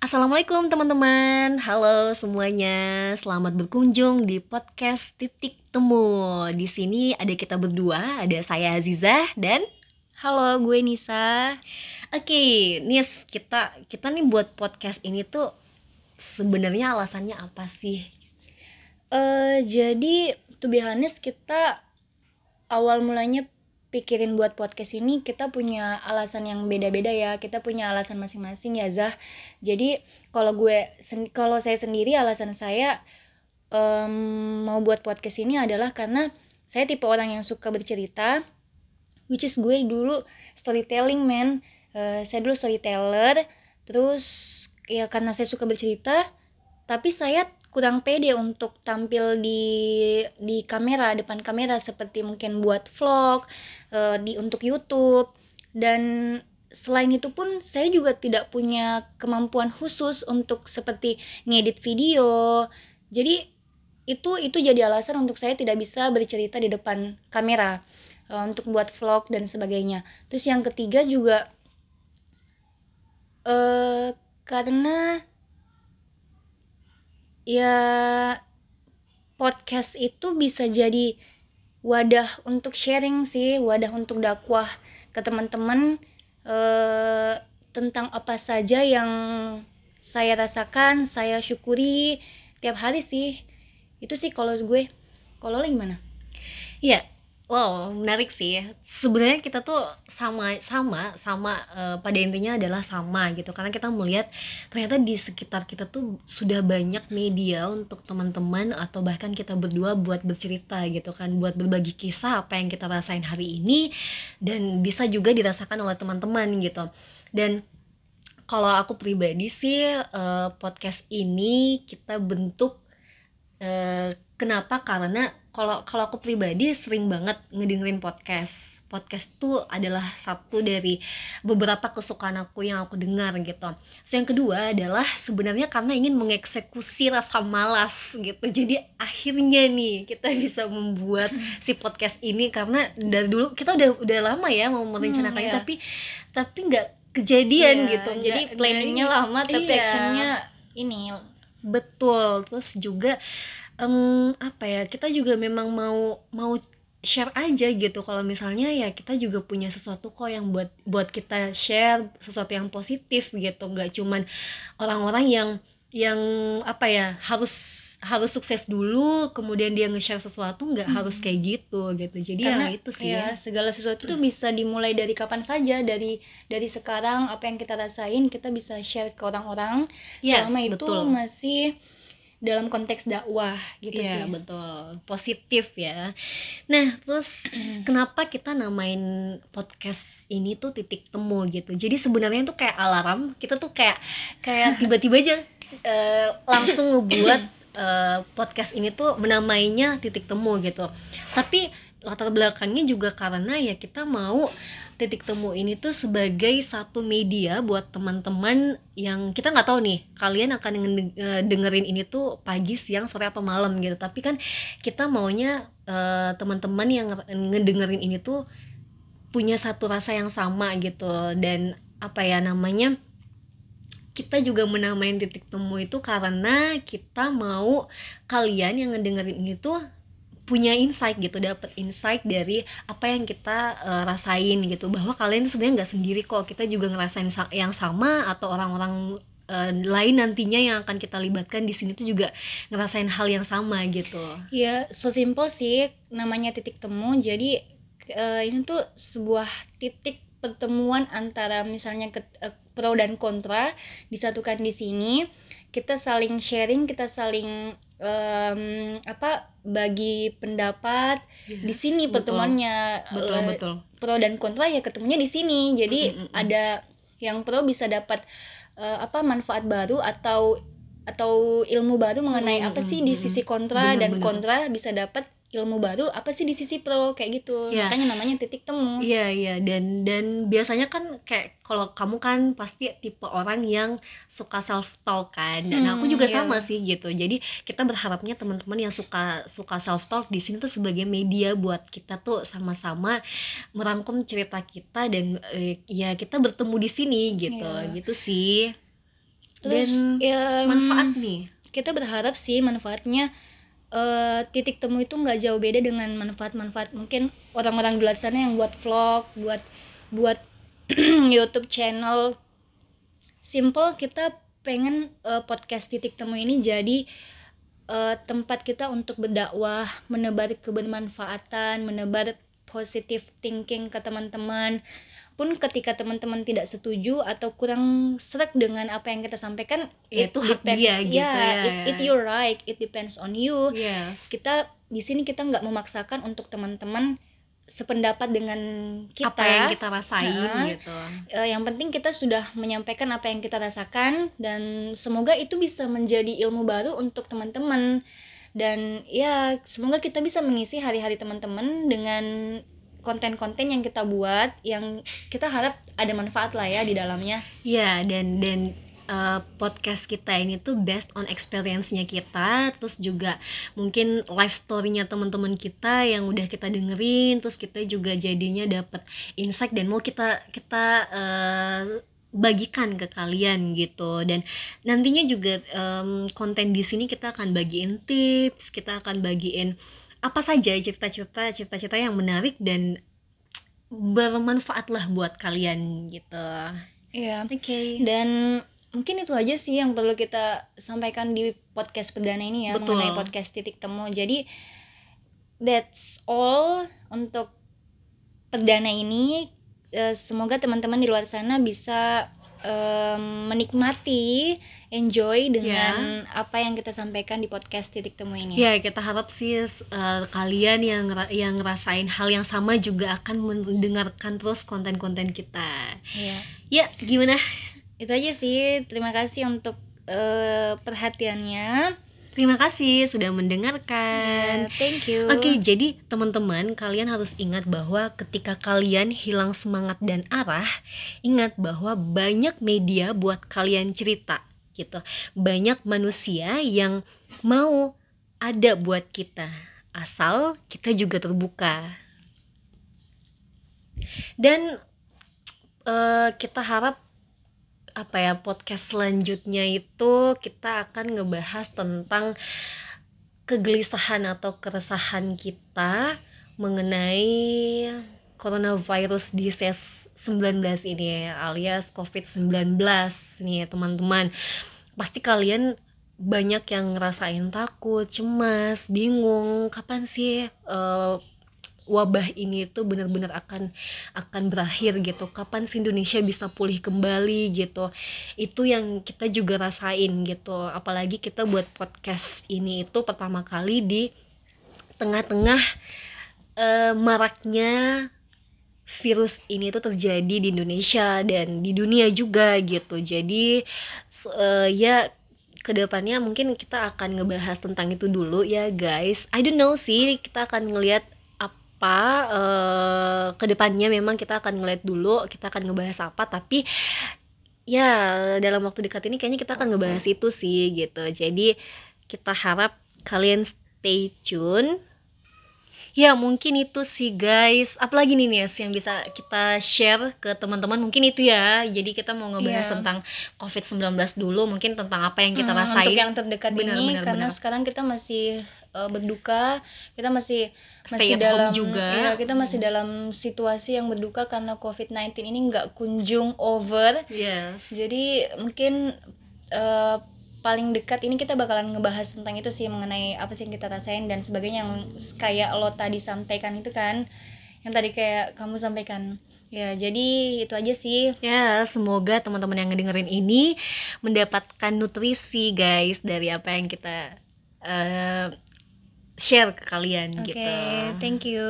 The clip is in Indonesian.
Assalamualaikum teman-teman Halo semuanya Selamat berkunjung di podcast Titik Temu Di sini ada kita berdua Ada saya Aziza dan Halo, gue Nisa. Oke, Nis, kita kita nih buat podcast ini tuh sebenarnya alasannya apa sih? Eh, jadi to be honest, kita awal mulanya pikirin buat podcast ini kita punya alasan yang beda-beda ya. Kita punya alasan masing-masing ya, Zah. Jadi kalau gue kalau saya sendiri alasan saya em, mau buat podcast ini adalah karena saya tipe orang yang suka bercerita, which is gue dulu storytelling man. Eh, saya dulu storyteller, terus ya karena saya suka bercerita, tapi saya kurang pede untuk tampil di di kamera depan kamera seperti mungkin buat vlog eh, di untuk YouTube. Dan selain itu pun saya juga tidak punya kemampuan khusus untuk seperti ngedit video. Jadi itu itu jadi alasan untuk saya tidak bisa bercerita di depan kamera eh, untuk buat vlog dan sebagainya. Terus yang ketiga juga eh karena ya podcast itu bisa jadi wadah untuk sharing sih, wadah untuk dakwah ke teman-teman eh, tentang apa saja yang saya rasakan, saya syukuri tiap hari sih. Itu sih kalau gue. Kalau lo gimana? Iya, wow menarik sih. Sebenarnya kita tuh sama sama sama eh, pada intinya adalah sama gitu. Karena kita melihat ternyata di sekitar kita tuh sudah banyak media untuk teman-teman atau bahkan kita berdua buat bercerita gitu kan, buat berbagi kisah apa yang kita rasain hari ini dan bisa juga dirasakan oleh teman-teman gitu. Dan kalau aku pribadi sih eh, podcast ini kita bentuk eh, kenapa? Karena kalau kalau aku pribadi sering banget ngedengerin podcast. Podcast tuh adalah satu dari beberapa kesukaan aku yang aku dengar gitu. Terus yang kedua adalah sebenarnya karena ingin mengeksekusi rasa malas gitu. Jadi akhirnya nih kita bisa membuat si podcast ini karena dari dulu kita udah udah lama ya mau merencanakannya iya. tapi tapi nggak kejadian Iya, gitu. Jadi planningnya lama tapi iya. actionnya ini Betul, terus juga em, apa ya? Kita juga memang mau mau share aja gitu. Kalau misalnya ya kita juga punya sesuatu kok yang buat buat kita share sesuatu yang positif gitu. Nggak cuman orang-orang yang yang apa ya harus harus sukses dulu, kemudian dia nge-share sesuatu nggak Hmm. harus kayak gitu gitu. Jadi karena ya itu sih ya ya. segala sesuatu tuh bisa dimulai dari kapan saja dari dari sekarang apa yang kita rasain kita bisa share ke orang-orang Yes, selama itu betul. masih dalam konteks dakwah gitu Iya, sih betul. Positif ya. Nah, terus kenapa kita namain podcast ini tuh titik temu gitu. Jadi sebenarnya itu kayak alarm. Kita tuh kayak kayak tiba-tiba aja eh, langsung ngebuat eh, podcast ini tuh menamainya titik temu gitu. Tapi latar belakangnya juga karena ya kita mau titik temu ini tuh sebagai satu media buat teman-teman yang kita nggak tahu nih kalian akan eh, dengerin ini tuh pagi, siang, sore atau malam gitu. Tapi kan kita maunya eh, teman-teman yang nge- ngedengerin ini tuh punya satu rasa yang sama gitu dan apa ya namanya kita juga menamain titik temu itu karena kita mau kalian yang ngedengerin ini tuh punya insight gitu, dapat insight dari apa yang kita eh, rasain gitu, bahwa kalian sebenarnya nggak sendiri kok, kita juga ngerasain sa- yang sama atau orang-orang eh, lain nantinya yang akan kita libatkan di sini tuh juga ngerasain hal yang sama gitu. ya so simple sih namanya titik temu jadi eh, ini tuh sebuah titik pertemuan antara misalnya ke- eh, pro dan kontra disatukan di sini kita saling sharing kita saling em, apa bagi pendapat di Yes, sini betul. pertemuannya Betul, eh, betul. pro dan kontra ya ketemunya di sini jadi Mm, mm, mm. ada yang pro bisa dapat eh, apa manfaat baru atau atau ilmu baru mengenai Mm, apa mm, sih di sisi kontra Bener, dan bener. kontra bisa dapat ilmu baru apa sih di sisi pro? Kayak gitu. Ya. makanya namanya titik temu. Iya iya. Dan dan biasanya kan kayak kalau kamu kan pasti tipe orang yang suka self talk kan. Dan aku Hmm, juga iya. sama sih gitu. Jadi kita berharapnya teman-teman yang suka suka self talk di sini tuh sebagai media buat kita tuh sama-sama merangkum cerita kita dan eh, ya kita bertemu di sini gitu. Iya. gitu sih. Terus Dan ya manfaat nih. kita berharap sih manfaatnya eh, titik temu itu nggak jauh beda dengan manfaat-manfaat mungkin orang-orang di luar sana yang buat vlog buat buat YouTube channel. Simple kita pengen eh, podcast titik temu ini jadi eh, tempat kita untuk berdakwah menebar kebermanfaatan menebar positive thinking ke teman-teman pun ketika teman-teman tidak setuju atau kurang serak dengan apa yang kita sampaikan Ya, itu hak dia gitu ya, ya. it, it your right it depends on you. Yes. Kita di sini kita nggak memaksakan untuk teman-teman sependapat dengan kita. Apa yang kita rasain Nah. gitu. Eh, yang penting kita sudah menyampaikan apa yang kita rasakan dan semoga itu bisa menjadi ilmu baru untuk teman-teman. Dan ya semoga kita bisa mengisi hari-hari teman-teman dengan konten-konten yang kita buat yang kita harap ada manfaat lah ya di dalamnya. Ya, dan dan uh, podcast kita ini tuh based on experience-nya kita, terus juga mungkin life story-nya teman-teman kita yang udah kita dengerin, terus kita juga jadinya dapat insight dan mau kita kita uh, bagikan ke kalian gitu. Dan nantinya juga um, konten di sini kita akan bagiin tips kita akan bagiin apa saja cerita-cerita cerita-cerita yang menarik dan bermanfaat lah buat kalian gitu Iya. Oke. Dan mungkin itu aja sih yang perlu kita sampaikan di podcast perdana ini ya Betul. mengenai podcast titik temu. Jadi that's all untuk perdana ini. Eh, semoga teman-teman di luar sana bisa em, menikmati, enjoy dengan apa yang kita sampaikan di podcast titik temu ini. Ya, kita harap sih uh, kalian yang yang ngerasain hal yang sama juga akan mendengarkan terus konten-konten kita. Iya. Ya, gimana? Itu aja sih. Terima kasih untuk eh, perhatiannya. Terima kasih sudah mendengarkan. Ya, thank you. Oke, jadi teman-teman, kalian harus ingat bahwa ketika kalian hilang semangat dan arah, ingat bahwa banyak media buat kalian cerita gitu. Banyak manusia yang mau ada buat kita, asal kita juga terbuka. Dan eh, kita harap apa ya podcast selanjutnya itu kita akan ngebahas tentang kegelisahan atau keresahan kita mengenai coronavirus disease 19 ini alias COVID-19 nih teman-teman. Pasti kalian banyak yang ngerasain takut, cemas, bingung kapan sih eh, wabah ini tuh benar-benar akan akan berakhir gitu. Kapan sih Indonesia bisa pulih kembali gitu. Itu yang kita juga rasain gitu. Apalagi kita buat podcast ini itu pertama kali di tengah-tengah eh, maraknya virus ini tuh terjadi di Indonesia dan di dunia juga gitu. Jadi eh, ya ke depannya mungkin kita akan ngebahas tentang itu dulu ya guys. I don't know sih kita akan ngelihat apa eh, ke depannya memang kita akan ngeliat dulu kita akan ngebahas apa tapi ya dalam waktu dekat ini kayaknya kita akan ngebahas itu sih gitu. Jadi kita harap kalian stay tune. Ya mungkin itu sih guys. Apalagi nih Nes yang bisa kita share ke teman-teman mungkin itu ya. Jadi kita mau ngebahas Iya. tentang COVID-19 dulu, mungkin tentang apa yang kita Hmm, rasain. Untuk yang terdekat Benar, ini benar, karena benar. sekarang kita masih eh, berduka, kita masih Stay masih at dalam home juga. iya, kita masih Hmm. dalam situasi yang berduka karena COVID-19 ini nggak kunjung over. Yes. Jadi mungkin eh, paling dekat ini kita bakalan ngebahas tentang itu sih mengenai apa sih yang kita rasain dan sebagainya yang kayak lo tadi sampaikan itu kan. Yang tadi kayak kamu sampaikan. Ya, jadi itu aja sih. Ya, semoga teman-teman yang ngedengerin ini mendapatkan nutrisi guys dari apa yang kita eh, share ke kalian Oke, gitu. thank you.